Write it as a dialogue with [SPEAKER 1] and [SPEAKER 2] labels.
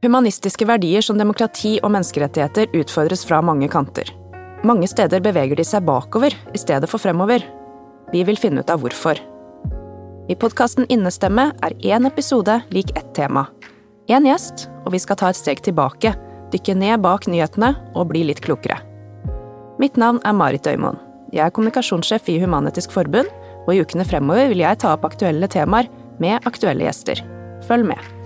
[SPEAKER 1] Humanistiske verdier som demokrati og menneskerettigheter utfordres fra mange kanter. Mange steder beveger de seg bakover i stedet for fremover. Vi vil finne ut av hvorfor. I podkasten Innestemme er én episode lik ett tema. Én gjest, og vi skal ta et steg tilbake, dykke ned bak nyhetene og bli litt klokere. Mitt navn er Marit Øymoen. Jeg er kommunikasjonssjef i Human-Etisk Forbund, og i ukene fremover vil jeg ta opp aktuelle temaer med aktuelle gjester. Følg med.